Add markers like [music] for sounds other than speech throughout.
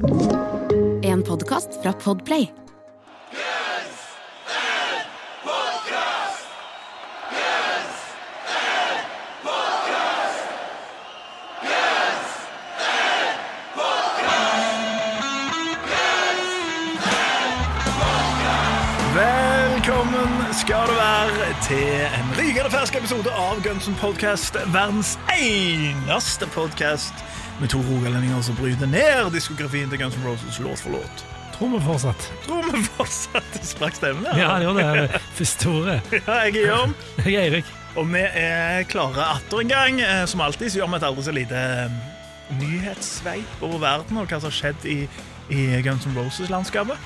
En podkast fra Podplay. Velkommen skal du være til en rykende fersk episode av Gunsen Podcast. Verdens eneste podcast med to rogalendinger som bryter ned diskografien til Guns N' Roses låt for låt. Tror vi fortsatt. Tror vi fortsatt det sprakk stemmen der. Ja, det gjorde det. første ordet. [laughs] Ja, jeg er Jørn, [laughs] Jeg er Eirik. og vi er klare atter en gang. Eh, Som alltid så gjør vi et aldri så lite eh, nyhetssveip over verden og hva som har skjedd i, i Guns N' Roses-landskapet.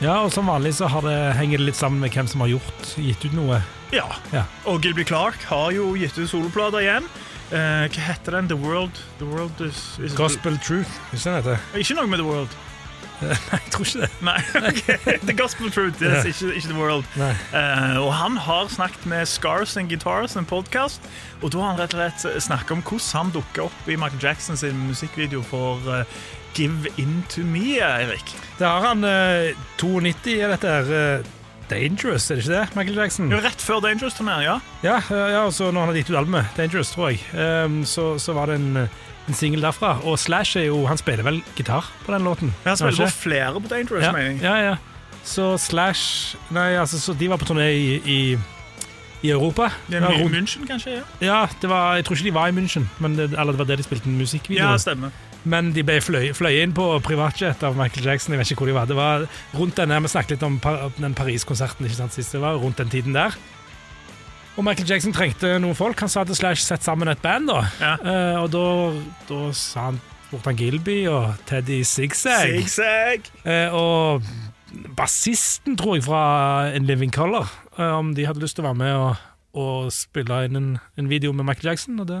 Ja, og som vanlig så har det, henger det litt sammen med hvem som har gjort, gitt ut noe. Ja. Ja. Og Gilby Clark har jo gitt ut soloplater igjen. Eh, hva heter den? The World The World is, is Gospel Truth, heter. Ikke noe med The World. [laughs] Nei, jeg tror ikke det. Nei. [laughs] okay. [laughs] The Gospel Truth, yes, Ja. ikke, ikke The World. Eh, og han har snakket med Scars and Guitars, en podkast. Og da har han rett og slett snakket om hvordan han dukka opp i Michael Jackson sin musikkvideo for uh, Give In To Me, Eirik. Det har han Uh, 92 er dette her. Dangerous, er det ikke det? Michael Jackson? Jo, rett før Dangerous-turneen, ja. Ja, ja, ja og så når han har gitt ut albumet, Dangerous, tror jeg, um, så, så var det en, en singel derfra. Og Slash er jo Han spiller vel gitar på den låten? Ja, han spiller på flere på Dangerous, ja, mener jeg. ja, ja. Så Slash Nei, altså, så de var på turné i, i, i Europa. Det er My- München, kanskje? Ja, Ja, det var, jeg tror ikke de var i München, men det, eller det var det de spilte en musikkvideo. ja stemmer. Men de ble fløy, fløy inn på privatjet av Michael Jackson. Jeg vet ikke hvor de var. Det var rundt denne, Vi snakket litt om den Paris-konserten ikke sant, sist. Det var rundt den tiden der. Og Michael Jackson trengte noen folk. Han sa til Slash sett sammen et band. da. Ja. Uh, og da, da sa han spurte Gilby og Teddy Zigzag. Zigzag. Uh, og bassisten, tror jeg, fra In Living Color, eh, om de hadde lyst til å være med og, og spille inn en, en video med Michael Jackson. Og det,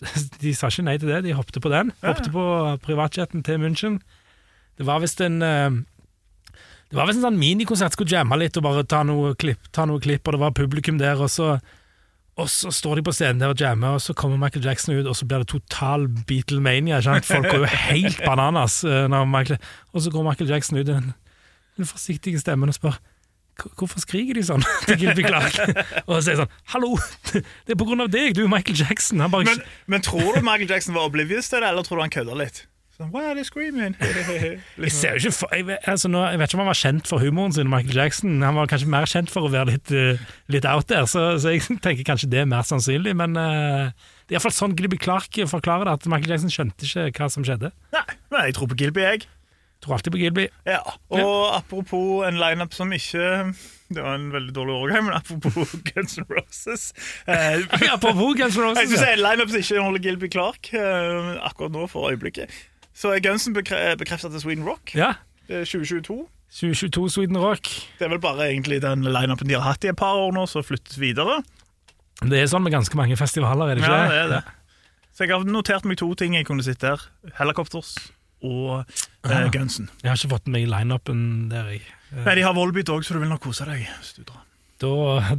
[laughs] de sa ikke nei til det, de hoppet på den. Hoppet på privatjeten til München. Det var visst en eh, det var visst en sånn minikonsert, skulle jamme litt og bare ta noe klipp, ta noe klipp og det var publikum der, og så, og så står de på scenen der og jammer, og så kommer Michael Jackson ut, og så blir det total Beatlemania. ikke? Folk går jo helt bananas. eh, Når Michael, og så går Michael Jackson ut i den, den forsiktige stemmen og spør "Hvor- Hvorfor skriker de sånn [laughs] til Gilby Clark? Og sier sånn Hallo, det er på grunn av deg, du er Michael Jackson. Han bare Men, men tror du Michael Jackson var oblivious til det, eller tror du han kødda litt? Sånn, Why are they screaming? [laughs] Jeg liksom. ser jo ikke for, jeg, altså nå, jeg vet ikke om han var kjent for humoren sin, Michael Jackson. Han var kanskje mer kjent for å være litt, uh, litt out there, så, så jeg [laughs] tenker kanskje det er mer sannsynlig. Men uh, det er iallfall sånn Gilby Clark forklarer det, at Michael Jackson skjønte ikke hva som skjedde. Nei, nei, jeg tror på Gilby, jeg. Tror alltid på Gilby. Ja, Og apropos en lineup som ikke Det var en veldig dårlig overgang, men apropos [laughs] Guns N' Roses eh, [laughs] Apropos Guns N' Jeg Roses. skulle si ja. en lineup som ikke holder Gilby Clark eh, akkurat nå for øyeblikket. Så er Gunsen bekre bekreftet til Sweden Rock Ja. Det er 2022. 2022 Sweden Rock. Det er vel bare egentlig den lineupen de har hatt i et par år nå, som flyttes videre. Det er sånn med ganske mange festivaler, er det ikke Ja, det? det er det. Så jeg har notert meg to ting jeg kunne sitte der. Helicopters og eh, Gunsen. Jeg har ikke fått med i lineupen der, jeg. Nei, De har Volbeat òg, så du vil nok kose deg. hvis du drar. Da,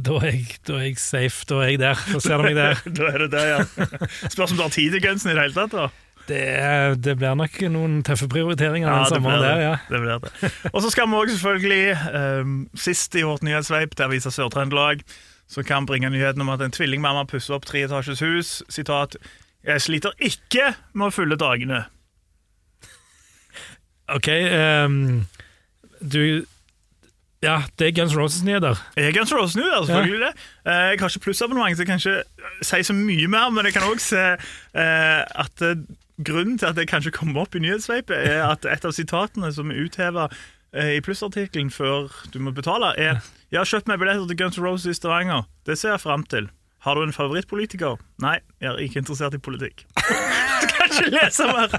da, er jeg, da er jeg safe. Da er jeg der. Da ser du meg der. [laughs] da er det det, ja. Spørs om du har tid til Gunsen i det hele tatt. da Det, det blir nok noen tøffe prioriteringer Ja, den det sommeren der, ja. det, blir det. Og så skal vi også selvfølgelig, um, sist i vårt nyhetssveip til Avisa Sør-Trøndelag, som kan bringe nyheten om at en tvillingmamma pusser opp treetasjes hus. Sitat Jeg sliter ikke med å fylle dagene. Ok, um, du Ja, det er Guns Roses-nyheter. Jeg er Guns Roses-nyheter, selvfølgelig ja, det. Eh, Jeg har ikke plussabonnement, så jeg kan ikke eh, si så mye mer, men jeg kan også se eh, at grunnen til at det kanskje kommer opp i nyhetssveipet, er at et av sitatene som er utheva i plussartikkelen før du må betale, er 'Jeg har kjøpt meg billetter til Guns Roses i Stavanger. Det ser jeg fram til. Har du en favorittpolitiker?' Nei, jeg er ikke interessert i politikk. [laughs] Ikke lese mer!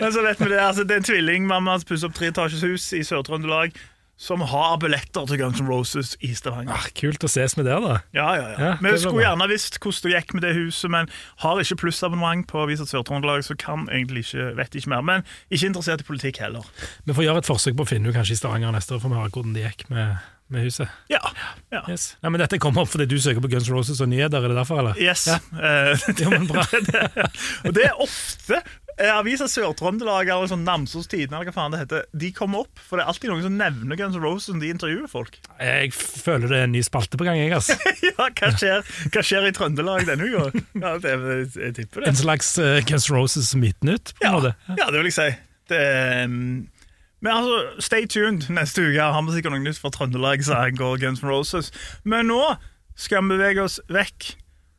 Men så vet vi det. Altså, det er en tvillingmamma som pusser opp treetasjes hus i Sør-Trøndelag, som har billetter til Guns N' Roses i Stavanger. Ah, kult å ses med der, da. Ja, ja, ja. Ja, Vi skulle gjerne visst hvordan det gikk med det huset, men har ikke plussabonnement på Avisa Sør-Trøndelag, så kan egentlig ikke, vet ikke mer. Men ikke interessert i politikk heller. Vi får gjøre et forsøk på å finne henne kanskje i Stavanger neste år, for vi har hvordan det gikk med, med huset. Ja. ja. Yes. Nei, men Dette kommer opp fordi du søker på Guns Roses og nyheter, er det derfor, eller? Yes. Ja. det, [laughs] Jo, men bra. [laughs] og det er ofte eh, avisa Sør-Trøndelag eller sånn Namsos Tidende eller hva faen det heter, de kommer opp, for det er alltid noen som nevner Guns N' Roses når de intervjuer folk. [laughs] Jeg føler det er en ny spalte på gang, jeg, altså. ja, hva skjer, hva skjer i Trøndelag denne uka? Ja, det, jeg tipper det. En slags uh, Guns Roses Midtnytt, på en Ja, måte. ja, det vil jeg si. Det, um, men altså, stay tuned. Neste uke har vi sikkert noe nytt fra Trøndelag som angår Guns N' Roses. Men nå skal vi bevege oss vekk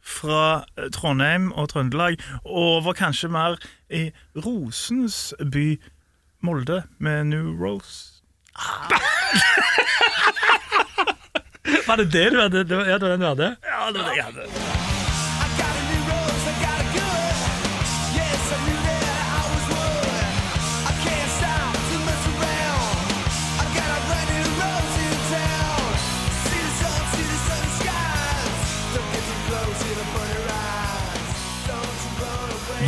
fra eh, Trondheim og Trøndelag over kanskje mer i rosens by Molde med New Rose. [laughs] Var det det du hadde? Ja, det var den du hadde? Ja, det var det jeg hadde.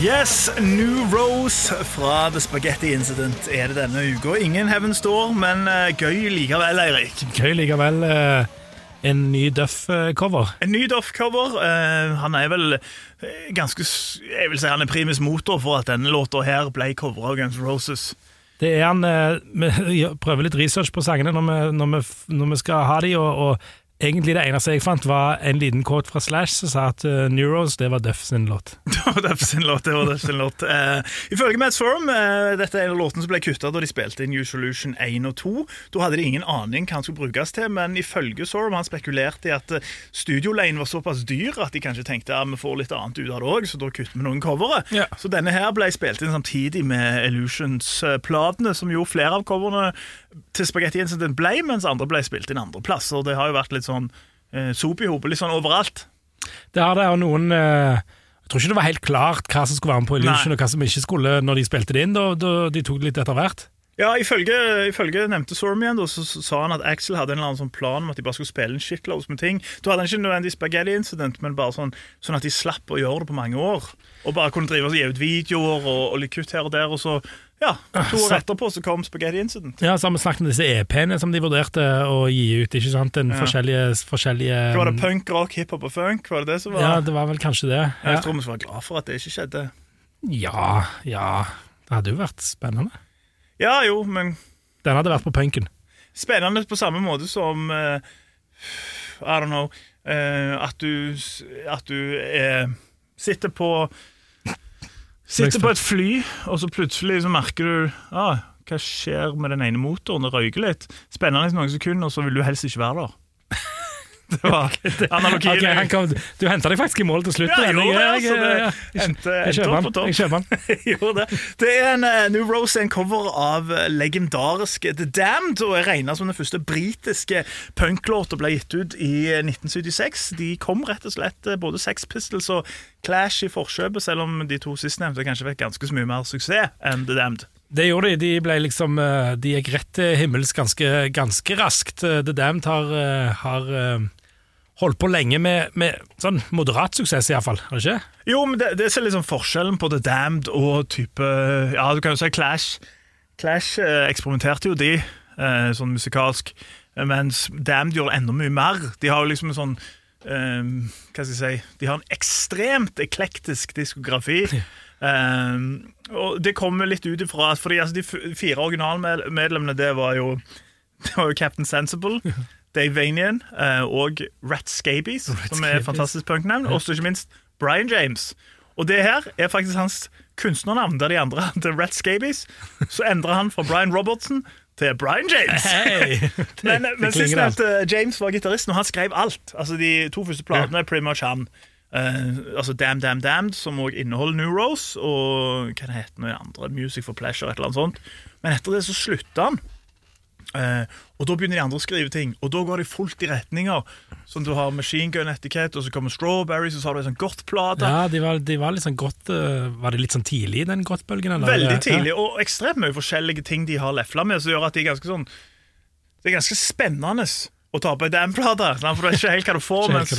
Yes, New Rose fra The Spaghetti Incident er det denne uka. Ingen Heaven's Door, men eh, gøy likevel, Eirik. Gøy likevel. eh, en ny Duff-cover. En ny Doff-cover. eh, han er vel eh, ganske Jeg vil si han er primus motor for at denne låta her ble covra av Guns N' Roses. Det er han eh, [laughs] Vi prøver litt research på sangene når vi, når vi, når vi skal ha de, og, og egentlig det eneste jeg fant, var en liten kort fra Slash som sa at uh, Neuros, [laughs] det var Duff sin låt. Det var Duff sin låt. det var Duff sin låt. Uh, ifølge Mads Forum, uh, dette er en av låtene som ble kutta da de spilte inn New Solution 1 og 2. Da hadde de ingen aning hva han skulle brukes til, men ifølge Sorum han spekulerte i at eh, studiolane var såpass dyr at de kanskje tenkte at vi får litt annet ut av det òg, så da kutter vi noen covere. Ja. Så denne her ble spilt inn samtidig med Illusions-platene, som jo flere av coverene til Spaghetti Incident ble, mens andre ble spilt inn andre plasser. Det har jo vært litt sånn eh, sop i hopet, litt sånn overalt. Det har det, og noen eh, Jeg tror ikke det var helt klart hva som skulle være med på Illusion, Nei. og hva som ikke skulle når de spilte det inn. Da, da, de tok det litt etter hvert. Ja, ifølge, ifølge nevnte Sorum igjen, da, så, så sa han at Axel hadde en eller annen sånn plan om at de bare skulle spille en shitloads med ting. Da hadde han ikke nødvendig spaghetti incident, men bare sånn, sånn at de slapp å gjøre det på mange år. Og bare kunne drive og gi ut videoer og, og litt kutt her og der, og så ja, to år etterpå så kom spaghetti incident. Ja, så har vi snakket om disse EP-ene som de vurderte å gi ut. ikke sant? Den Ja. forskjellige, forskjellige Hva var det punk, rock, hiphop og funk? Var det det som var? Ja, det var vel kanskje det. Ja, Jeg tror vi skal være glad for at det ikke skjedde. ja. ja. Det hadde jo vært spennende. Ja jo, men Den hadde vært på punken. spennende på samme måte som uh, I don't know uh, At du, at du eh, sitter på Sitter på et fly, og så plutselig så merker du ah, Hva skjer med den ene motoren? Det røyker litt. Spennende i noen sekunder, og så vil du helst ikke være der. [laughs] Det var analogien. Okay, han kom, du henta deg faktisk i mål til slutt. Ja, jeg gjorde det, altså. jeg- jeg- endte, jeg kjøper den. Jeg kjøper [laughs] den. det. Det er en eh, New Rose, en cover av eh, legendariske The Damned, og er regna som den første britiske punklåta ble gitt ut i eh, 1976. De kom rett og slett eh, både Sex Pistols og Clash i forkjøpet, selv om de to sistnevnte kanskje fikk ganske så mye mer suksess enn The Damned. Det gjorde de. De liksom eh, De gikk rett til himmels ganske, ganske raskt. Eh, The Damned har, eh, har eh, holdt på lenge med, med sånn moderat suksess, iallfall. Har det ikke? Jo, men det, det er liksom forskjellen på The Damned og type Ja, du kan jo si Clash. Clash eh, eksperimenterte jo de, eh, sånn musikalsk, mens Damned gjør enda mye mer. De har jo liksom en sånn eh, Hva skal jeg si De har en ekstremt eklektisk diskografi. [laughs] Eh, og det kommer litt ut ifra at fordi altså, de fire originalmedlemmene, det var jo [laughs] Det var jo Captain Sensible. Dave Vanian eh, og Rat Scabies, som er et fantastisk punknavn. Og ikke minst Brian James. Og det her er faktisk hans kunstnernavn, der de andre [laughs] til Rat Scabies. Så endrer han fra Brian Robertson til Brian James. Hei! [laughs] Men, men klinger at James var gitaristen, og han skrev alt. Altså De to første platene er pretty much han. Uh, altså Damn Damn Damned, som også inneholder New Rose, og hva det heter noe andre, Music for Pleasure, et eller annet sånt. Men etter det så slutta han. Eh, og da begynner de andre å skrive ting, og da går de fullt i retninger. Sånn du har Machine Gun etikett, og så kommer Strawberries, og så har du en sånn godt-plate. Ja, de var, de var litt sånn godt eh, Var det litt sånn tidlig i den godtbølgen? eller? Veldig tidlig, og ekstremt mye forskjellige ting de har lefla med, som gjør at de er ganske sånn Det er ganske spennende å ta på ei damplate, for du vet ikke helt hva du får. Mens,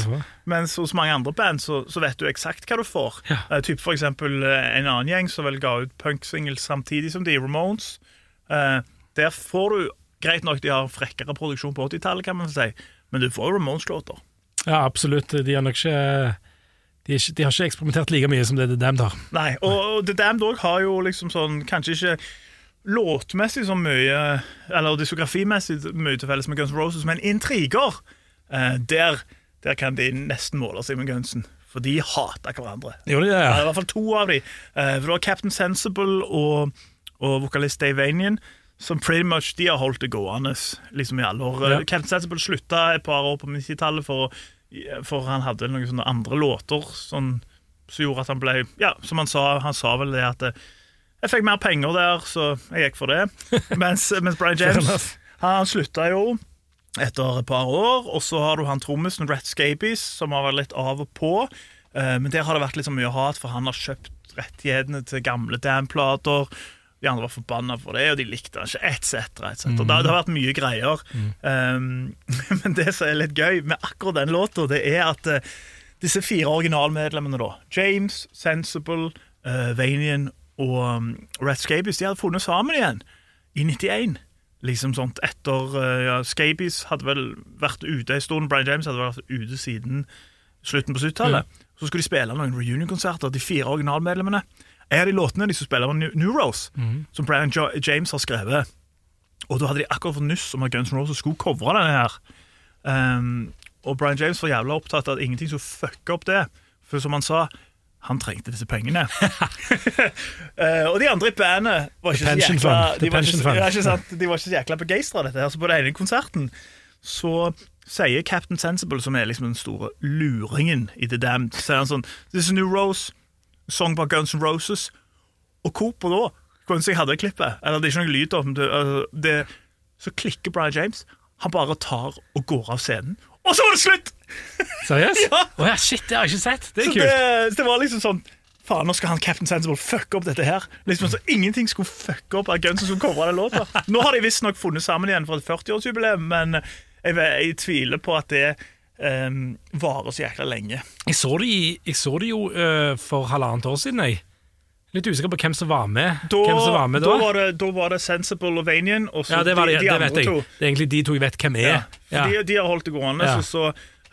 mens hos mange andre band så, så vet du eksakt hva du får. Ja. Eh, typ for eksempel eh, en annen gjeng som vel ga ut punksingles samtidig som de, Ramones. Eh, der får du Greit nok de har frekkere produksjon på 80-tallet, kan man si, men du får jo Ramones-låter. Ja, absolutt. De har nok ikke de, ikke, de har ikke eksperimentert like mye som det The Damned har. Nei, og, og The Damned òg har jo liksom sånn Kanskje ikke låtmessig så mye Eller diskografimessig mye til felles med Guns N' Roses, men intriger eh, der, der kan de nesten måle seg med Gunsen. For de hater hverandre. Jo, det? Ja, det I hvert fall to av de. Eh, for det var Captain Sensible og, og vokalist Dave Anian som pretty much de har holdt det gående liksom i alle år. Ja. Captain Sensible slutta et par år på 90-tallet for, for han hadde noen sånne andre låter sånn, som gjorde at han ble Ja, som han sa, han sa vel det at eh, jeg fikk mer penger der, så jeg gikk for det. [laughs] Mens, mens Brian James han slutta jo etter et par år, og så har du han trommisen Rhett Scabies, som har vært litt av og på. Eh, men der har det vært litt så mye hat, for han har kjøpt rettighetene til gamle Dam-plater. De andre var forbanna for det, og de likte han ikke, etc. Et cetera. det, det har vært mye greier. Um, [laughs] men det som er litt gøy med akkurat den låta, det er at uh, disse fire originalmedlemmene, da James, Sensible, uh, Vanian og um, Rat Scabies, de hadde funnet sammen igjen i 91. Liksom sånt etter uh, ja, Scabies hadde vel vært ute en stund. Brian James hadde vært ute siden slutten på 70-tallet. Så skulle de spille noen reunion-konserter, de fire originalmedlemmene. En av de låtene de skulle spille, var New, Rose, Rose, som Brian James har skrevet. Og da hadde de akkurat fått nyss om at Guns N' Roses skulle covre denne her. Um, og Brian James var jævla opptatt av at ingenting skulle fucke opp det. For som han sa, han trengte disse pengene. uh, [laughs] og de andre i bandet var ikke så jækla. De var ikke, ja, ikke sant? De var ikke så jækla begeistra dette. her Så på den ene konserten så sier Captain Sensible, som er liksom den store luringen i The Damned, sier han sånn This is New Rose, song på Guns N' Roses. Og hvorpå da? Jeg hadde klippet, eller det er ikke noe lyd, om det, altså, det, så klikker Brian James. Han bare tar og går av scenen. Og så var det slutt! [laughs] Seriøst? Ja. Oh, ja, shit, det har jeg ikke sett. Det er Så kult. det, det var liksom sånn Faen, nå skal han Captain Sensible fucke opp dette her. Liksom så Ingenting skulle fucke opp av Guns som covra den låta. Nå har de visstnok funnet sammen igjen for et 40-årsjubileum, men jeg, jeg tviler på at det um, varer så jækla lenge. Jeg så det, jeg så det jo øh, for halvannet år siden, jeg. Litt usikker på hvem som var med. Da, som var med da. da, var det, da var det Sensible og Vanian, og så ja, det, var det, de, de det andre to. Det er egentlig de to jeg vet hvem er. Ja, Ja. De, de har holdt det gående. Ja. Så, så,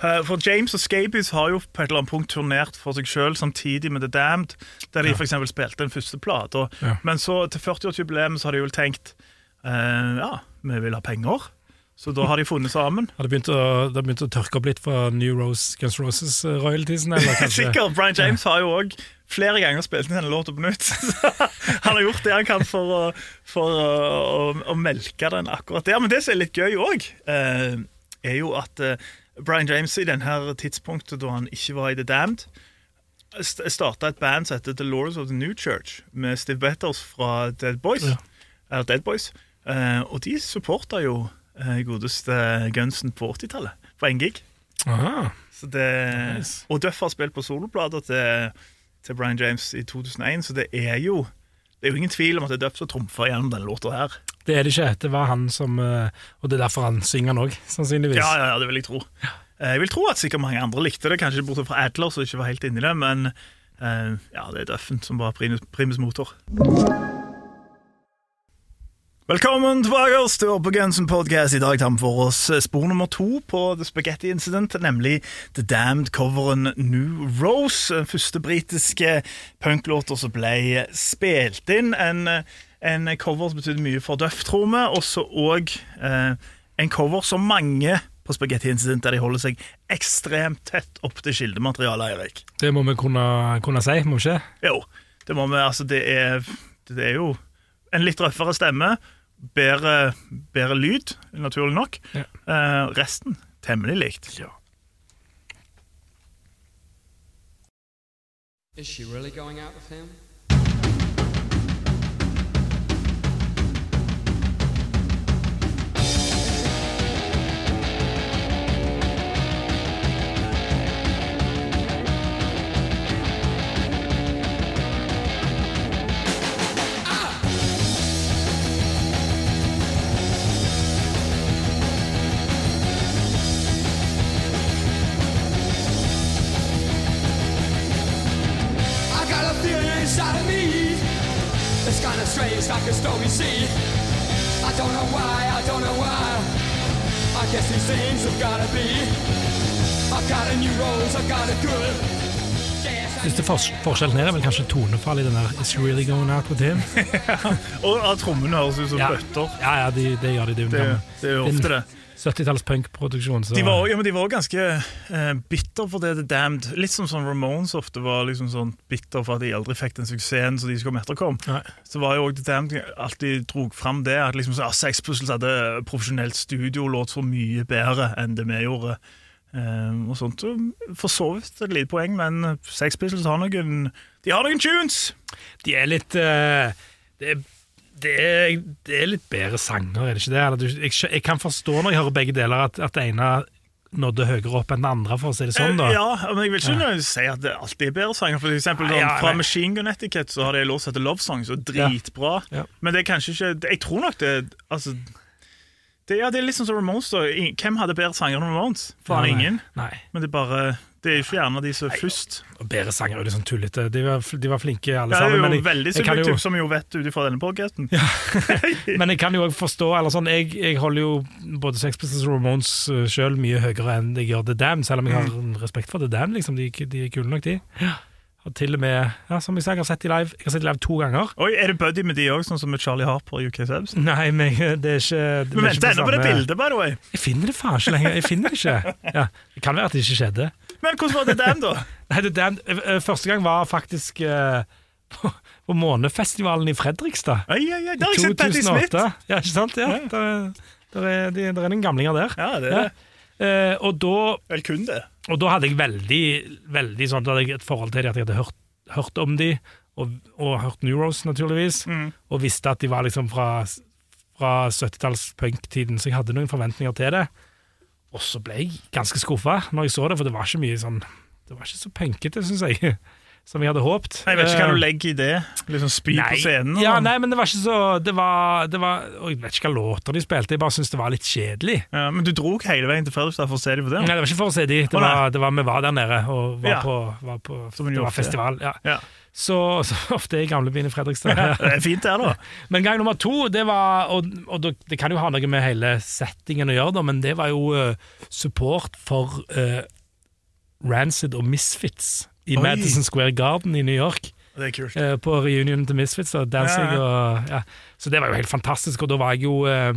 eh, for James og Scabies har jo på et eller annet punkt turnert for seg sjøl samtidig med The Damned, der de for eksempel spilte en første plata. Ja. Men så til 40-årsjubileum så har de vel tenkt uh, Ja, vi vil ha penger. Så da har de funnet sammen. Har det begynt å, det begynt å tørke opp litt fra New Rose, Guns Roses royaltisen? royaltiesen? [laughs] Sikkert. Brian James har jo òg flere ganger spilt inn denne låta på nytt. [laughs] Han har gjort det han kan for å, for å, å, å melke den akkurat der. Men det som er litt gøy òg, eh, er jo at eh, Brian James i denne tidspunktet da han ikke var i The Damned, starta et band som heter The Lords of the New Church, med Steve Betters fra Dead Boys. Ja. Dead Boys. Eh, og de supporta jo eh, godeste Gunsen på 80-tallet, på en gig. Så det, Nice. Og Duff har spilt på soloplater til, til Brian James i 2001, så det er jo det er jo ingen tvil om at det er Duff som trumfer gjennom denne låta her. Det er det ikke. Det var han som øh, Og det er derfor han synger den òg, sannsynligvis. Ja, ja, ja, det vil jeg tro. Eh, Jeg vil tro at sikkert mange andre likte det, kanskje bortsett fra Adler, som ikke var helt inni det, men eh, ja, det er Duffen som var primus, primus motor. Velkommen tilbake oss til på Gunsen Podcast. I dag tar vi for oss spor nummer to på The Spaghetti Incident, nemlig The Damned-coveren New Rose. Den første britiske punklåta som ble spilt inn. En, en cover som betydde mye for Duff, tror vi. Også og eh, en cover som mange på Spaghetti Incident der de holder seg ekstremt tett opp til kildematerialet, Eirik. Det må vi kunne, kunne si, må vi ikke? Jo, det må vi. Altså, det er, det er jo en litt røffere stemme. Bedre, bedre lyd, naturlig nok. Ja. Eh, resten temmelig likt. Is she really going out with him? Strange, like see. I don't know why, I don't know why. I guess these things have gotta be. I've got a new rose, I've got a good. Siste fors forskjellen her er vel kanskje tonefall i den der Is she really going out with him? [laughs] Og trommene høres ut som bøtter. Ja, ja, de, det gjør de. Det er Det, det er ofte det. 70-talls punkproduksjon. De var, ja, men de var ganske eh, bitter for det The Damned. Litt som sånn Ramones ofte var liksom sånn bitter for at de aldri fikk den suksessen som de skulle etterkom. Nei. Så var jo også The Damned alltid drog fram det. At liksom så, ja, Sex Puzzles hadde profesjonelt studio låt så mye bedre enn det vi gjorde. Eh, og sånt. Så For så vidt et lite poeng, men Sex Pistols har noen De har noen tunes! De er litt eh, det, er, det, er, det er litt bedre sanger, er det ikke det? Jeg, jeg kan forstå når jeg hører begge deler, at, at det ene nådde høyere opp enn det andre, for å si det sånn. da Eh, Ja, men jeg vil ikke ja. si at det alltid er bedre sanger. For eksempel Nei, sånn, ja, Fra. Machine Gun Etiquette så har de en låt som heter Love Songs, og dritbra. Ja. Men det er kanskje ikke Jeg tror nok det Altså det, ja, det er litt sånn som Ramones. da Hvem hadde bedre sanger enn Ramones? Faen ingen. Nei. Men det er bare Det er jo ikke gjerne de som er først. Bedre sanger er jo sånn tullete. De var, de var flinke alle sammen. Det er jo Men jeg, veldig subjektivt, jo, som vi jo vet ut ifra denne podcasten. [laughs] men jeg kan jo også forstå eller sånn, jeg, jeg holder jo både Sex Pistols og Ramones sjøl mye høyere enn jeg gjør The Dam, selv om jeg har Mm. respekt for The Dam. Liksom. De, de er kule nok, de. Og til og med, ja, som jeg sa, jeg har sett de live Jeg har sett de live to ganger. Oi, Er det buddy med de òg, sånn som med Charlie Harper og UK Subs? Nei, men det er ikke det Men vent ennå på det bildet, by the way. Jeg finner det faen ikke lenger. Jeg finner det ikke. [laughs] Ja, det kan være at det ikke skjedde. Men hvordan var det den da? [laughs] Nei, det, den, eh, første gang var faktisk eh, på, på Månefestivalen i Fredrikstad. Oi, oi, oi, Der har jeg sett Patti Smith! Ja, ikke sant? Ja, der, er- der, er, de- der er noen gamlinger der. Ja, det er det. Eh, og, da, Vel kun det. og da hadde jeg veldig, veldig sånn, da hadde jeg et forhold til dem, at jeg hadde hørt, hørt om dem, og, og hørt Neuros, naturligvis, Mm. og visste at de var liksom fra, fra 70-talls punktiden, så jeg hadde noen forventninger til det. Og så ble jeg ganske skuffa når jeg så det, for det var ikke mye sånn Det var ikke så punkete, syns jeg, [laughs] som jeg hadde håpt. Jeg vet ikke hva Eh, du legger i det. Liksom Spy på scenen? Ja, nei, men det var ikke så Det var, det var Jeg vet ikke hva låter de spilte, jeg bare syntes det var litt kjedelig. Ja, men du dro hele veien til Fredrikstad for å se dem på det? Nei, det var ikke for å se dem. det var, det var vi var der nede og var Ja. på, var på Det var festival. Ja. Ja. Så, [laughs] så ofte er gamlebyen i Fredrikstad. Det er fint der, da. [laughs] Men gang nummer to, det var Og, og det kan jo ha noe med hele settingen å gjøre, da, men det var jo eh, support for uh, Rancid og Misfits i Oi. Madison Square Garden i New York. Det er kult. Uh, på reunionen til Misfits og dancing Ja, Og, ja. Så det var jo helt fantastisk, og da var jeg jo eh,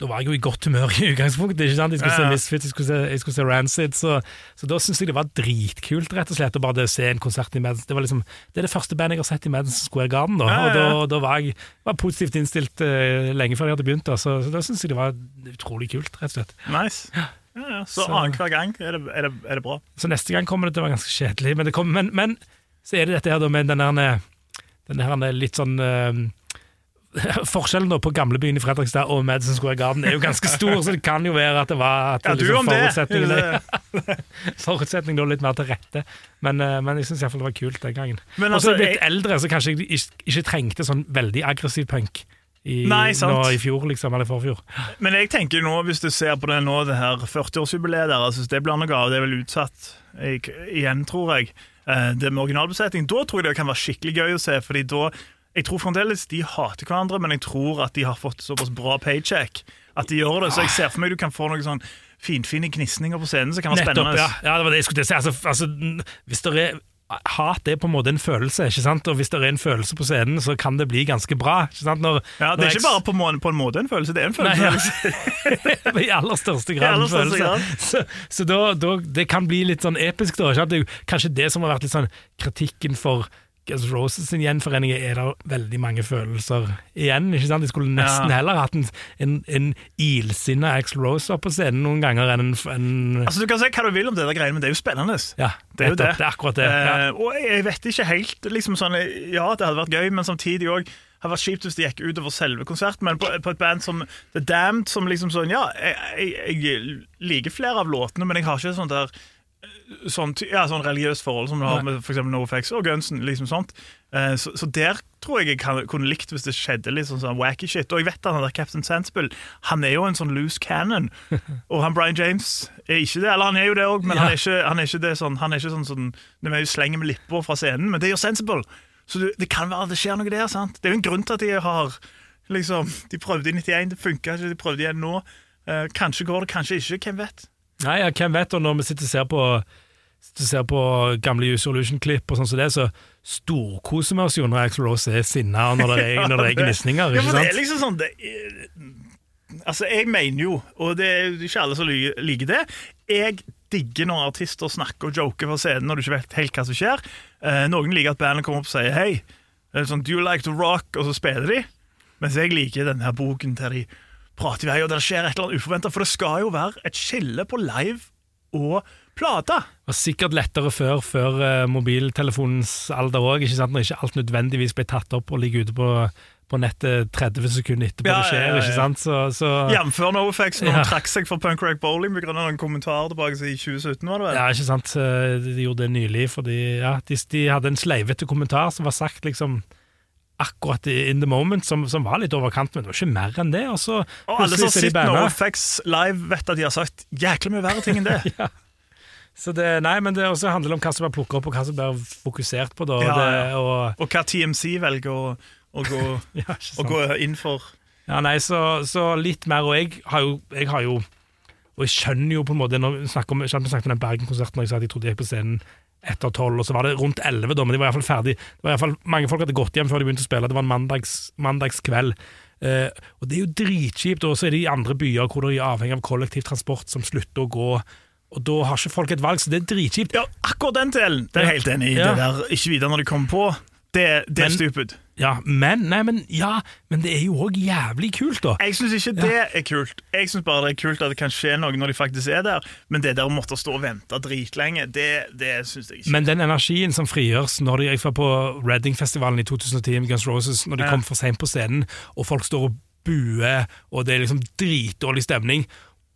Da var jeg jo i godt humør i utgangspunktet. ikke sant? Jeg skulle se Misfits, jeg skulle se, jeg skulle se Rancid, så, så da syns jeg det var dritkult rett og slett å bare se en konsert i Madison. Det, var liksom, det er det første bandet jeg har sett i Madison Square Garden, da, og da, da var jeg var positivt innstilt uh, lenge før jeg hadde begynt. Da, så, så da syns jeg det var utrolig kult, rett og slett. Nice. Ja, ja. Så, Så- annenhver gang er det, er, det, er det bra. Så neste gang kommer det til å være ganske kjedelig. Men, det kommer, men, men så er det dette her da med den der, den her litt sånn eh, [laughs] Forskjellen på gamlebyen i Fredrikstad og Madison Square Garden er jo ganske stor, så det kan jo være at det var at Ja, liksom om det! forutsetningene, lå [laughs] litt mer til rette. Men, eh, men jeg syns iallfall det var kult den gangen. Men og så altså, er jeg blitt eldre, så kanskje jeg ikke, ikke trengte sånn veldig aggressiv punk. I, Nei, sant. Nå i fjor, liksom, eller forfjor. Men jeg tenker nå, hvis du ser på det nå, det her 40-årsjubileet der, altså, det blir noe av, det er vel utsatt jeg, igjen, tror jeg. Eh, Det med originalbesetning, da tror jeg det kan være skikkelig gøy å se, fordi da jeg tror fremdeles de hater hverandre, men jeg tror at de har fått såpass bra paycheck at de gjør det. Så jeg ser for meg du kan få noen sånn finfine gnisninger på scenen som kan være Nettopp, spennende. ja. ja. Det var det jeg skulle si. Altså, altså, hvis det er Hat er på en måte en følelse, ikke sant? og hvis det er en følelse på scenen, så kan det bli ganske bra. Ikke sant? Når, Ja, det er ikke bare på, må på en måte en følelse, det er en Nei, følelse. ja. [laughs] I aller største grad en følelse. grad. Så, så da, da, det kan bli litt sånn episk, da. Ikke? sant? Det er kanskje det som har vært litt sånn kritikken for Guns Roses sin gjenforening, er det veldig mange følelser igjen. ikke sant? De skulle nesten Ja. heller hatt en, en, en ilsinna Axl Rose opp på scenen noen ganger enn en, en Altså, Du kan si hva du vil om det der greiene, men det er jo spennende. Ja, Det er jo det. Det er akkurat det. Ja. Eh, og jeg vet ikke helt liksom sånn, Ja, det hadde vært gøy, men samtidig òg hadde vært kjipt hvis det gikk utover selve konserten. Men på, på et band som The Damned, som liksom sånn Ja, jeg, jeg, jeg liker flere av låtene, men jeg har ikke sånn der Sånn, ja, sånn religiøst forhold som du har med eksempel NoFX og Gunsen. liksom sånt. Eh, så, så der tror jeg jeg kan, kunne likt hvis det skjedde litt sånn, sånn wacky shit. Og jeg vet at han der Captain Sensible Han er jo en sånn loose cannon. [laughs] Og han Brian James er ikke det. Eller han er jo det òg, men Ja. han, er ikke, han er ikke det sånn Han er ikke sånn, sånn Det jo slenger med lipper fra scenen, men det gjør Sensible. Så det, det kan være det skjer noe der. sant? Det er jo en grunn til at de har liksom, De prøvde i 91, det funka ikke. De prøvde igjen nå. Eh, kanskje går det, kanskje ikke. Hvem vet? Nei, ja, hvem vet, og når vi sitter og ser på ser på gamle Use Solution-klipp og sånn som det, så storkoser vi oss jo når Axel Rose er sinna, og når det er, når det er gnisninger. Ja, for det er liksom sånn det Altså, jeg mener jo, og det er ikke alle som liker det Jeg digger når artister snakker og joker fra scenen når du ikke vet helt hva som skjer. Eh, noen liker at bandet kommer opp og sier hei, sånn, do you like to rock, og så spiller de. Mens jeg liker denne her boken til de prater i vei, og det skjer et eller annet uforventa. For det skal jo være et skille på live og plate. Det var sikkert lettere før, før eh, mobiltelefonens alder òg, når ikke alt nødvendigvis ble tatt opp og ligger ute på, på nettet 30 sekunder etterpå Ja, det skjer. ja, ja, ikke sant? Så, så Jf. NoFX når han trakk seg fra Punk Rock Bowling pga. en kommentar tilbake i 2017. var det vel? Ja, ikke sant. Eh, De gjorde det nylig, fordi ja, de, de hadde en sleivete kommentar som var sagt liksom akkurat in the moment, som, som var litt over kanten, men det var ikke mer enn det. Og så Og alle som er sitter banna. NoFX live, vet at de har sagt jækla mye verre ting enn det. [laughs] Så det, nei, men det også handler om hva som blir plukket opp, og hva som blir fokusert på. Da, Ja, det, og, Og hva TMC velger å, å, gå, [laughs] ja, å gå inn for. Ja, nei, så, så litt mer, og jeg har jo, jeg har jo Og jeg skjønner jo på en måte Når vi snakker om, vi snakket om den Bergen-konserten Og jeg sa at jeg trodde jeg gikk på scenen etter tolv, og så var det rundt elleve, da, men de var iallfall ferdig. Det var i hvert fall, mange folk hadde gått hjem før de begynte å spille. Det var en mandags, mandagskveld. Eh, og det er jo dritkjipt. Og så er det i andre byer hvor det er avhengig av kollektivtransport som slutter å gå. Og da har ikke folk et valg, så det er dritkjipt. Ja, akkurat den delen det er jeg helt enig i. Ja. Det der ikke videre når de kommer på, det, det er stupid. Ja, men, nei, men, ja, men det er jo òg jævlig kult, da. Jeg syns ikke det er kult. Jeg syns bare det er kult at det kan skje noe når de faktisk er der. Men det der å måtte stå og vente dritlenge, det, det syns jeg ikke. Men den energien som frigjøres når de, jeg var på Reading-festivalen i 2010 med Guns Roses, når de Ja. kom for seint på scenen, og folk står og buer, og det er liksom dritdårlig stemning,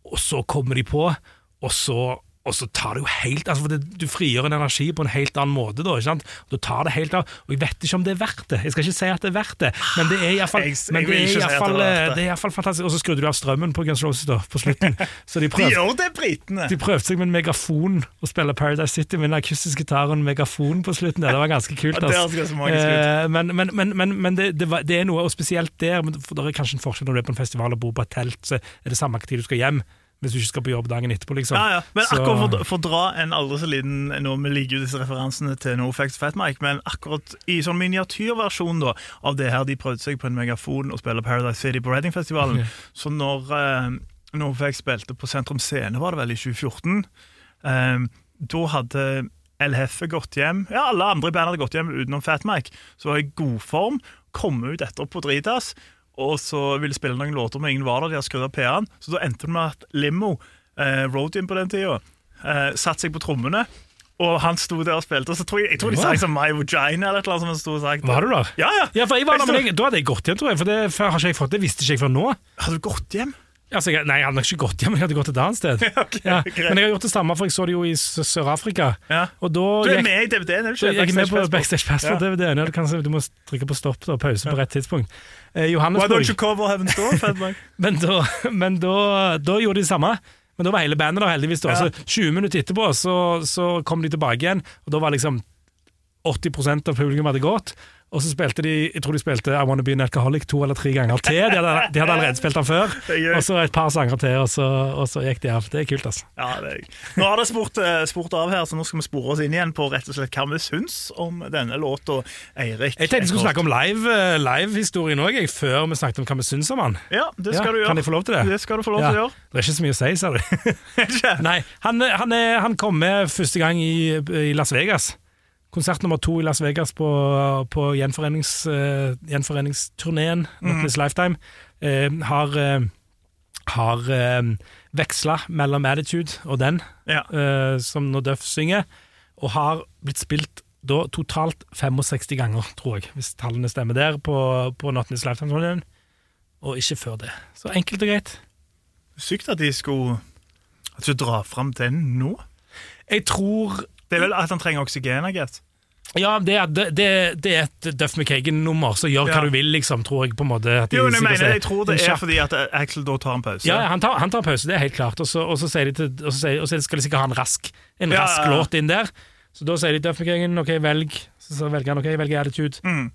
og så kommer de på, og så, og så tar det jo helt altså for det, Du frigjør en energi på en helt annen måte. Da ikke sant? Du tar det helt av, og jeg vet ikke om det er verdt det. Jeg skal ikke si at det er verdt det, men det er iallfall ikke si fantastisk. Og så skrudde du av strømmen på Guns Roses da, på slutten. [laughs] Så de De gjør det, britene! de prøvde seg med en megafon og spille Paradise City med en akustisk gitar og en megafon på slutten. der. Det var ganske kult. [laughs] Altså. Eh, men men, men, men, det, det, var, det er noe, og spesielt der, men for det er kanskje en forskjell når du er på en festival og bor på et telt, så er det samme tid du skal hjem, hvis du ikke skal på jobb dagen etterpå, liksom. Ja, ja. Men Så- akkurat for, å dra en aldri så liten nå, Vi liker jo disse referansene til NoFX Fat Mike, men akkurat i sånn miniatyrversjon da, av det her de prøvde seg på en megafon og spille Paradise City på Reading-festivalen. Så når eh, NoFX spilte på Sentrum Scene, var det vel i 2014, eh, da hadde El Hefe gått hjem. Ja, alle andre i bandet hadde gått hjem utenom Fat Mike. Så var i god form, kom ut etterpå på Dritas, og så ville spille noen låter, men ingen var der. De hadde skrudd av P-en. Så da endte det med at Limo, eh, Roadin på den tida, eh, satte seg på trommene. Og han sto der og spilte, og så tror jeg, jeg tror de sa liksom som My Vagina eller annet som han sto og sagt. Var du der? Ja, ja. Ja, for jeg var der, men jeg, Da hadde jeg gått hjem, tror jeg. For det for har ikke jeg fått, det visste ikke jeg før nå. Hadde du gått hjem? Altså, jeg, nei, jeg hadde nok ikke gått hjem, men jeg hadde gått et annet sted. [laughs] okay, ja. Men jeg har gjort det samme, for jeg så det jo i Sør-Afrika. Ja. Du er med i DVD-en, er du ikke? jeg er med på Backstage Backstage Pass på Ja. Du, du må trykke på stopp og pause på rett tidspunkt. Eh, Johannesburg. [laughs] Men, da, men da, da gjorde de det samme. Men da var hele bandet der, heldigvis. Da. Ja. Så 20 minutter etterpå så, så kom de tilbake igjen, og da var liksom 80% av publikum hadde gått. Og så spilte de jeg tror de spilte I Wanna Be an Alcoholic to eller tre ganger til. De hadde, de hadde allerede spilt den før. Og så et par sanger til, og så, og så gikk de av. Det er kult, altså. Ja, det er... Nå har det spurt, eh, spurt av her, så nå skal vi spore oss inn igjen på rett og slett hva vi syns om denne låta. Eirik Jeg tenkte vi skulle snakke om live-historien live-historien òg, før vi snakket om hva vi syns om han. Ja, det Ja, skal du gjøre. Kan jeg få lov til det? Det skal du få lov Ja. til å gjøre. Det er ikke så mye å si, sa du. [laughs] Nei, han, han, er, han kom med første gang i, i Las Vegas. Konsert nummer to i Las Vegas på, på gjenforenings, uh, gjenforeningsturneen This Lifetime. uh, har uh, har veksla mellom Attitude og den, Ja. som når Duff synger, og har blitt spilt da totalt 65 ganger, tror jeg, hvis tallene stemmer der, på, på Not This Lifetime-turneen. Og ikke før det. Så enkelt og greit. Sykt at de skulle At du drar fram den nå. Jeg tror Det er vel at han trenger oksygen, guess. Ja, det er, det, det, det er et Duff McKagan-nummer, så gjør hva du vil, liksom, tror jeg på en måte. Jo, men jeg mener, jeg tror det er fordi at Axel da tar en pause. Ja, han tar, han tar pause, det er helt klart. Og så, og så, sier de til, og så, sier, og så skal de sikkert ha en rask, en rask låt inn der. Så da sier de Duff McKagan, ok, velg. Så, så velger han ok, velger Attitude. Mm.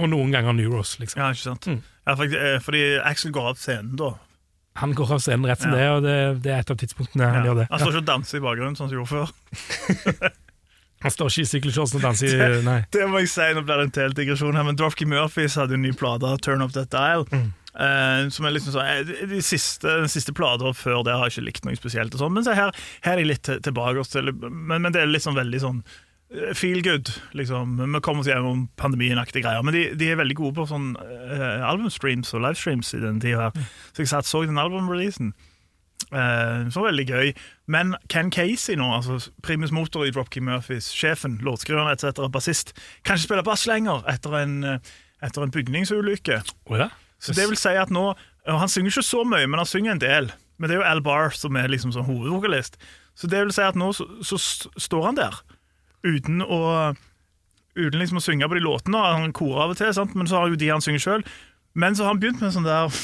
Og noen ganger Neuros, liksom. Ja, ikke sant? Mm. Ja, fordi, eh, fordi Axel går av scenen da, Han går av scenen rett som Ja. det, og det, det er et av tidspunktene han Ja. gjør det. Han står ikke og danser i bakgrunnen, sånn som han gjorde før. [laughs] Han står ikke i sykkelshorts og danser i Nei. Det må jeg si, nå blir det en til digresjon her, men Dropkey Murphys hadde en ny plate, Turn Up That Dial. eh, som er liksom sånn de- siste, Den siste plata før det har jeg ikke likt noe spesielt. Og sånt, men så her, her er jeg litt tilbake. Til, men, men det er litt sånn veldig sånn eh, feel good. liksom Vi kommer oss gjennom pandemien-aktige greier. Men de, de er veldig gode på sånn uh, albumstreams og livestreams i den tida. her Så jeg satt så den albumreleasen. Eh, så veldig gøy. Men Ken Casey nå, altså primus motor i Dropkey Murphys, sjefen, låtskriveren etc., bassist, kan ikke spille bass lenger etter en, eh, etter en bygningsulykke. Oh, ja? Så det vil si at nå Han synger ikke så mye, men han synger en del. Men det er jo Al Barr som er liksom sånn hovedvokalist. Så det vil si at nå så, så står han der uten å Uten liksom å synge på de låtene. Han korer av og til, sant? men så har jo de han synger sjøl. Men så har han begynt med en sånn der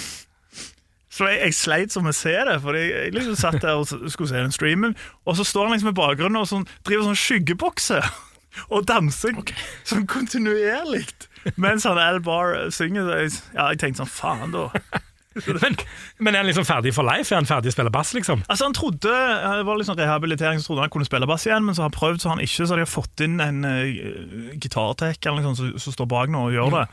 Så jeg, jeg sleit som å se det, for jeg, jeg liksom satt der og skulle se den streamen, og så står han liksom i bakgrunnen og sånn, driver sånn skyggebokse [laughs] og danser sånn kontinuerlig. Mens han Al Barr synger. så Jeg, ja, jeg tenkte sånn, faen da. [laughs] Men, men er han liksom ferdig for life? Er han ferdig å spille bass, liksom? Altså Han trodde det var liksom rehabilitering, så trodde han kunne spille bass igjen, men så har han prøvd, så har han ikke. Så de har fått inn en uh, gitartek eller noe sånt som, som står bak nå og gjør det.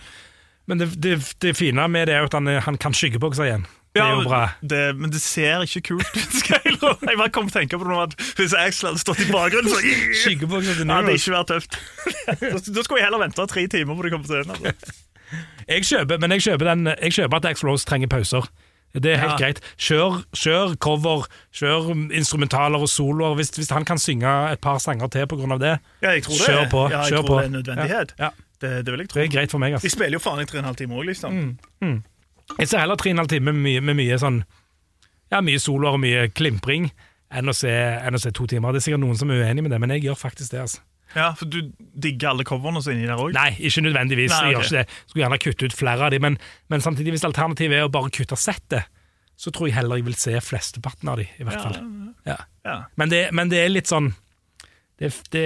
Men det, det, det fine med det er jo at han, han kan skyggebokse igjen. Det er jo bra. Det, men det ser ikke kult ut. Jeg bare kom til å tenke på det nå at Hvis Axel hadde stått i bakgrunnen, så Skyggebokse til ja, det hadde ikke vært tøft. Da- skulle jeg heller vente tre timer på det kom på scenen. Altså. Jeg kjøper, men jeg kjøper, den, jeg kjøper at Axl Rose trenger pauser. Det er helt Ja. greit. Kjør, kjør cover, kjør instrumentaler og soloer. Hvis, hvis han kan synge et par sanger til pga. det, Ja, jeg tror det, Kjør på, Ja, jeg kjør tror på. det er en nødvendighet. Ja. Det, det vil jeg tro. det er greit for meg. De Altså. spiller jo faen i tre og en halv time òg, liksom. Jeg ser heller tre og en halv time med med mye sånn Ja, mye soloer og mye klimpring enn å, se, enn å se to timer. Det er sikkert noen som er uenig med det, men jeg gjør faktisk det. altså. Ja, For du digger alle coverne som er inni der òg? Nei, ikke nødvendigvis. Nei, Jeg gjør ikke det. Skulle gjerne kutte ut flere av dem, men, men samtidig, hvis alternativet er å bare kutte settet, så tror jeg heller jeg vil se flesteparten av dem, i hvert fall. Ja. Ja. Men, det, men det er litt sånn Det, det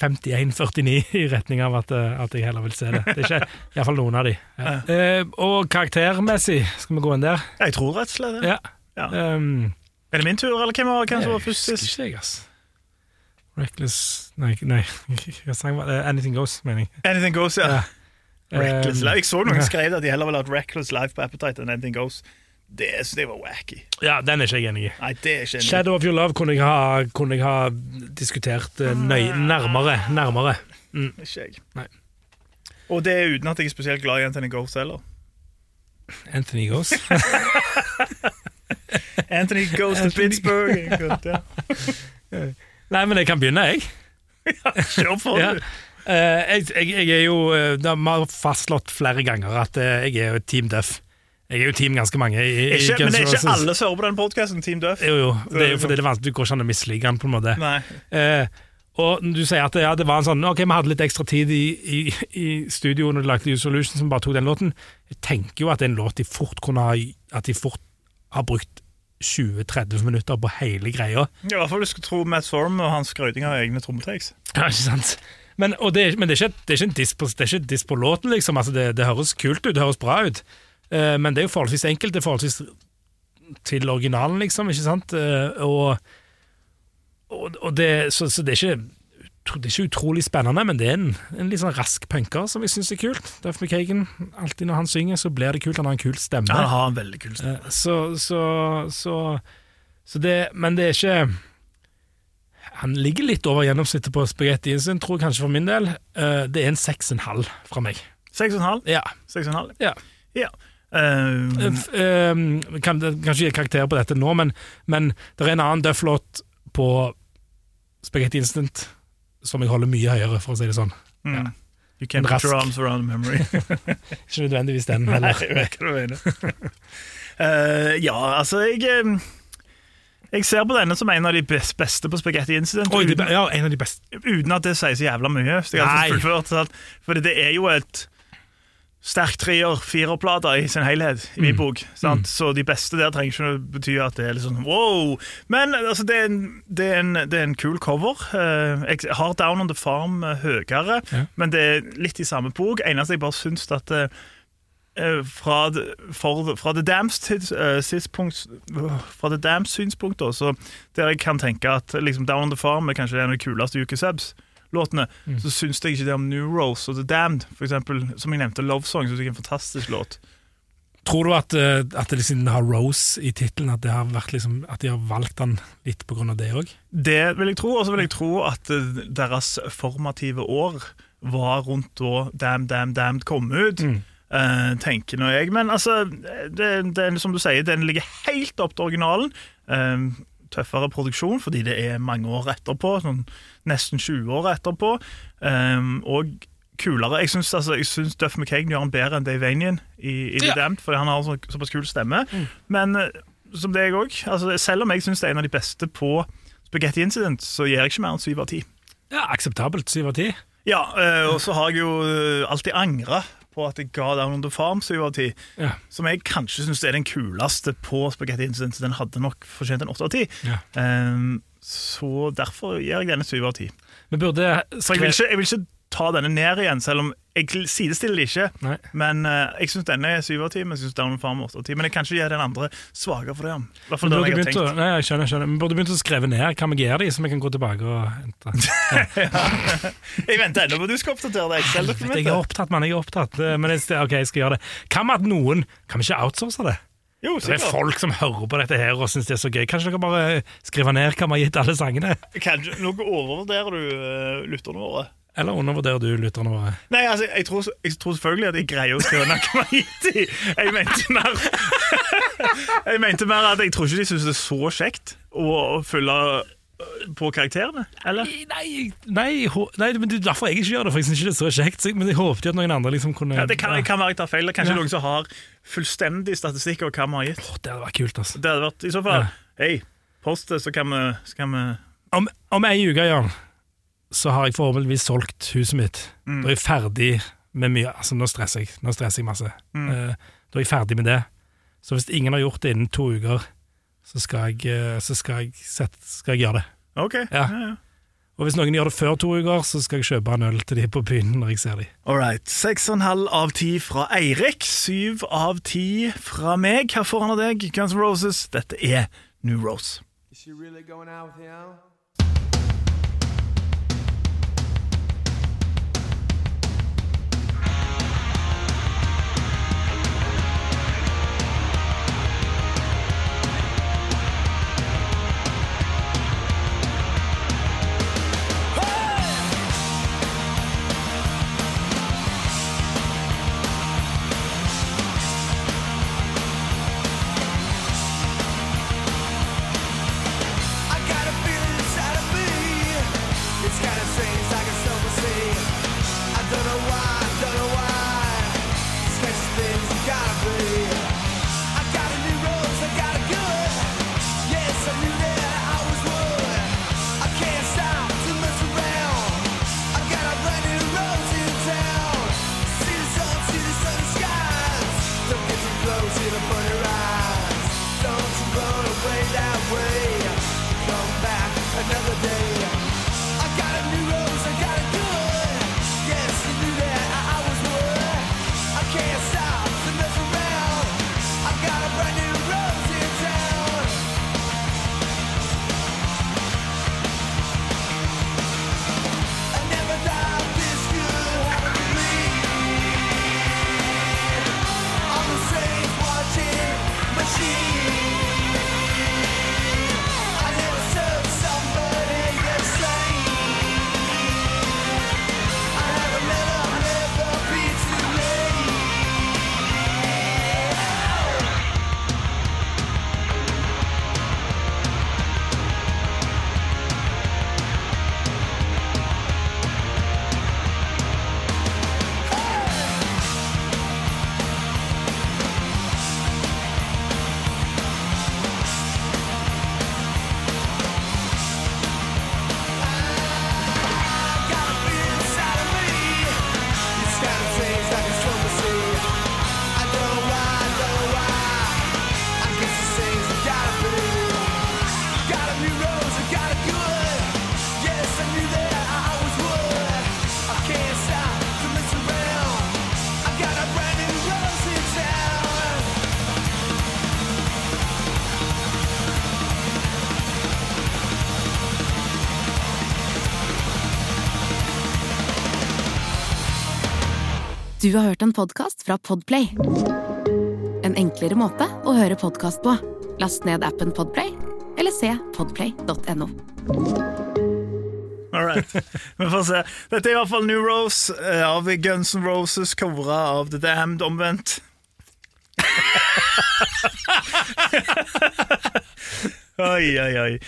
51-49 i retning av at, eh, at jeg heller vil se det. Det er ikke iallfall noen av de. Ja. Eh, og karaktermessig, skal vi gå inn der? Jeg tror rett og slett det. Ja. Ja. Um, Er det min tur, eller hvem var, hvem som var først sist? ikke, jeg, ass. Reckless Nei, nei. [laughs] det? Anything Goes, mener jeg. Anything Goes, ja. Reckless Um, Life. Jeg så noen skrev at de heller ville hatt Reckless Life på Appetite enn Anything Goes. Det, jeg var wacky. Ja, den er ikke jeg enig i. Nei, det er ikke enig. Shadow of Your Love kunne jeg ha, kunne jeg ha diskutert eh, nøy, nærmere. nærmere. Ikke jeg. Nei. Og det er uten at jeg er spesielt glad i Anthony Ghost heller. Anthony Ghost? [laughs] Anthony Goes to Pittsburgh. Godt, ja. [laughs] Nei, men jeg kan begynne, jeg. [laughs] Kjør på, Ja. Uh, Eh, jeg, jeg, jeg er jo Vi Det har fastslått flere ganger at uh, jeg er jo Team Duff. Jeg er jo team ganske mange. I, i Ikke, men det er ikke alle som hører på den podkasten, Team Duff. Jo, jo. Det er jo fordi det er vanskelig, du går ikke an å mislike den, på en måte. Eh, og du sier at ja, det var en sånn Ok, vi hadde litt ekstra tid i, i, i studio når de lagde Use Solution, som bare tok den låten. Jeg tenker jo at det er en låt de fort kunne ha At de fort har brukt 20-30 minutter på hele greia. I hvert fall du skulle tro Matt Storm og hans skryting av egne trommetakes. Ja, ikke sant? Men, det, men det, er ikke, det er ikke en diss på, på låten, liksom. Altså, det, det høres kult ut, det høres bra ut. Eh, men det er jo forholdsvis enkelt. Det er forholdsvis til originalen, liksom. ikke sant? Eh, og og, det, så, så det, er ikke, det er ikke utrolig spennende, men det er en, en litt sånn rask punker som jeg syns er kult. Duff McKagan, alltid når han synger, så blir det kult. Han har en kul stemme. Han har en veldig kul stemme. Eh, Så, så, så, så det Men det er ikke Han ligger litt over gjennomsnittet på spagettien sin, tror jeg kanskje for min del. Det er en seks og en halv fra meg. Seks og en halv. Ja. Seks og en halv. ja. Ja. Eh, kan, kanskje gi karakter på dette nå, men, men det er en annen Duff-låt på Spaghetti Instant som jeg holder mye høyere, for å si det sånn. mm. You can't Rask. put your arms around memory. [laughs] Ikke nødvendigvis den [laughs] Nei, heller. jeg du mener. [laughs] Eh, ja, altså, jeg eh, Jeg ser på denne som en av de best, beste på Spaghetti Incident. Oi, uten, ja, en av de beste. uten at det sier så jævla mye. Så Nei. sant? Det er jo et sterk treer, firerplate i sin helhet, i min Mm. bok. Sant? Så de beste der trenger ikke å bety at det er litt sånn wow. Men altså, det, er en, det, er en, det er en kul cover. Eh, jeg har Down on the Farm eh, høyere, Ja. men det er litt i samme bok. Eneste jeg bare syns at eh, fra, for, fra The Dams eh, tidspunkt Fra The Dams synspunkt, også, så der jeg kan tenke at liksom, Down on the Farm er kanskje en av de kuleste UK Subs-låtene, så syns jeg ikke det om New Rose og The Damned, for eksempel, som jeg nevnte, Love Song, syns jeg er en fantastisk låt. Tror du at, eh, at det siden det har Rose i tittelen, at, liksom, at de har valgt den litt av det òg? Det vil jeg tro, og så vil jeg tro at eh, deres formative år var rundt da Damn, Damn, Damned kom ut. eh, tenker nå jeg. Men altså, det, det, som du sier, den ligger helt opp til originalen. Tøffere produksjon, fordi det er mange år etterpå. Sånn nesten 20 år etterpå. Um, og kulere. Jeg syns altså, Duff McKagan gjør han bedre enn Dave Vanian i, i The Ja. Damned, fordi han har så, såpass kul stemme. Men eh, som det er jeg òg. Altså, selv om jeg syns det er en av de beste på Spaghetti Incident, så gir jeg ikke mer enn syv av ti. Ja, akseptabelt. Syv av ti. Ja, eh, og så har jeg jo eh, alltid angra på at jeg ga Down on the Farm syv av ti. Ja. Som jeg kanskje syns er den kuleste på Spaghetti Incident. Så den hadde nok fortjent en åtte av ti. Ja. Ehm, så derfor gir jeg denne syv av ti. Men burde Så jeg vil, ikke, jeg vil ikke ta denne ned igjen, selv om jeg sidestiller det ikke. Nei. Men uh, jeg syns denne er syv av ti, men jeg syns Down Farm er åtte av ti. Men jeg kan ikke gi den andre svakere for det. I hvert fall den jeg har tenkt. å, nei, jeg skjønner, jeg skjønner. Vi burde begynt å skrive ned hva vi gir dem, så vi kan gå tilbake og hente. Jeg venter ennå på du skal oppdatere det Jeg er opptatt, mann. Jeg er opptatt. Men jeg, ok, jeg skal gjøre det. Hva med at noen Kan vi ikke outsource det? Jo, Det er folk som hører på dette her og syns det er så gøy. Kanskje dere bare skriver ned hva vi har gitt alle sangene? Kanskje, Noe overvurderer du uh, lytterne våre. Eller undervurderer du lytterne våre? Nei, altså, jeg tror, jeg tror selvfølgelig at jeg greier å skrive ned hva man har gitt i. Jeg mente mer [laughs] Jeg mente mer at jeg tror ikke de syns det er så kjekt å, følge øh, på karakterene. Eller? Nei, nei, nei, men det er derfor jeg ikke gjør det, for jeg syns ikke det er så kjekt. Men jeg håpet jo at noen andre liksom kunne Ja, det kan, kan være jeg tar feil. Det er kanskje Ja. noen som har fullstendig statistikk over hva vi har gitt. Oh, Det hadde vært kult, altså. Det hadde vært i så fall Ja. Hei, post det, så kan vi, så kan vi Om, om ei uke, Jan, så har jeg forhåpentligvis solgt huset mitt. Da er jeg ferdig med mye Altså, nå stresser jeg, nå stresser jeg masse. Eh, da er jeg ferdig med det. Så hvis ingen har gjort det innen to uker, så skal jeg, eh, så skal jeg, sette, skal jeg gjøre det. OK. Ja. ja, ja. Og hvis noen gjør det før to uker, så skal jeg kjøpe en øl til de på byen når jeg ser de. Alright. Seks og en halv av ti fra Eirik. Syv av ti fra meg. Her foran av deg, Guns N' Roses. Dette er New Rose. Is she really going out with him? Du har hørt en podkast fra Podplay. En enklere måte å høre podkast på. Last ned appen Podplay, eller se podplay.no. All right. [laughs] Vi får se. Dette er i hvert fall New Rose eh, av Guns N' Roses, covra av The Damned omvendt. [laughs] oi, oi, oi.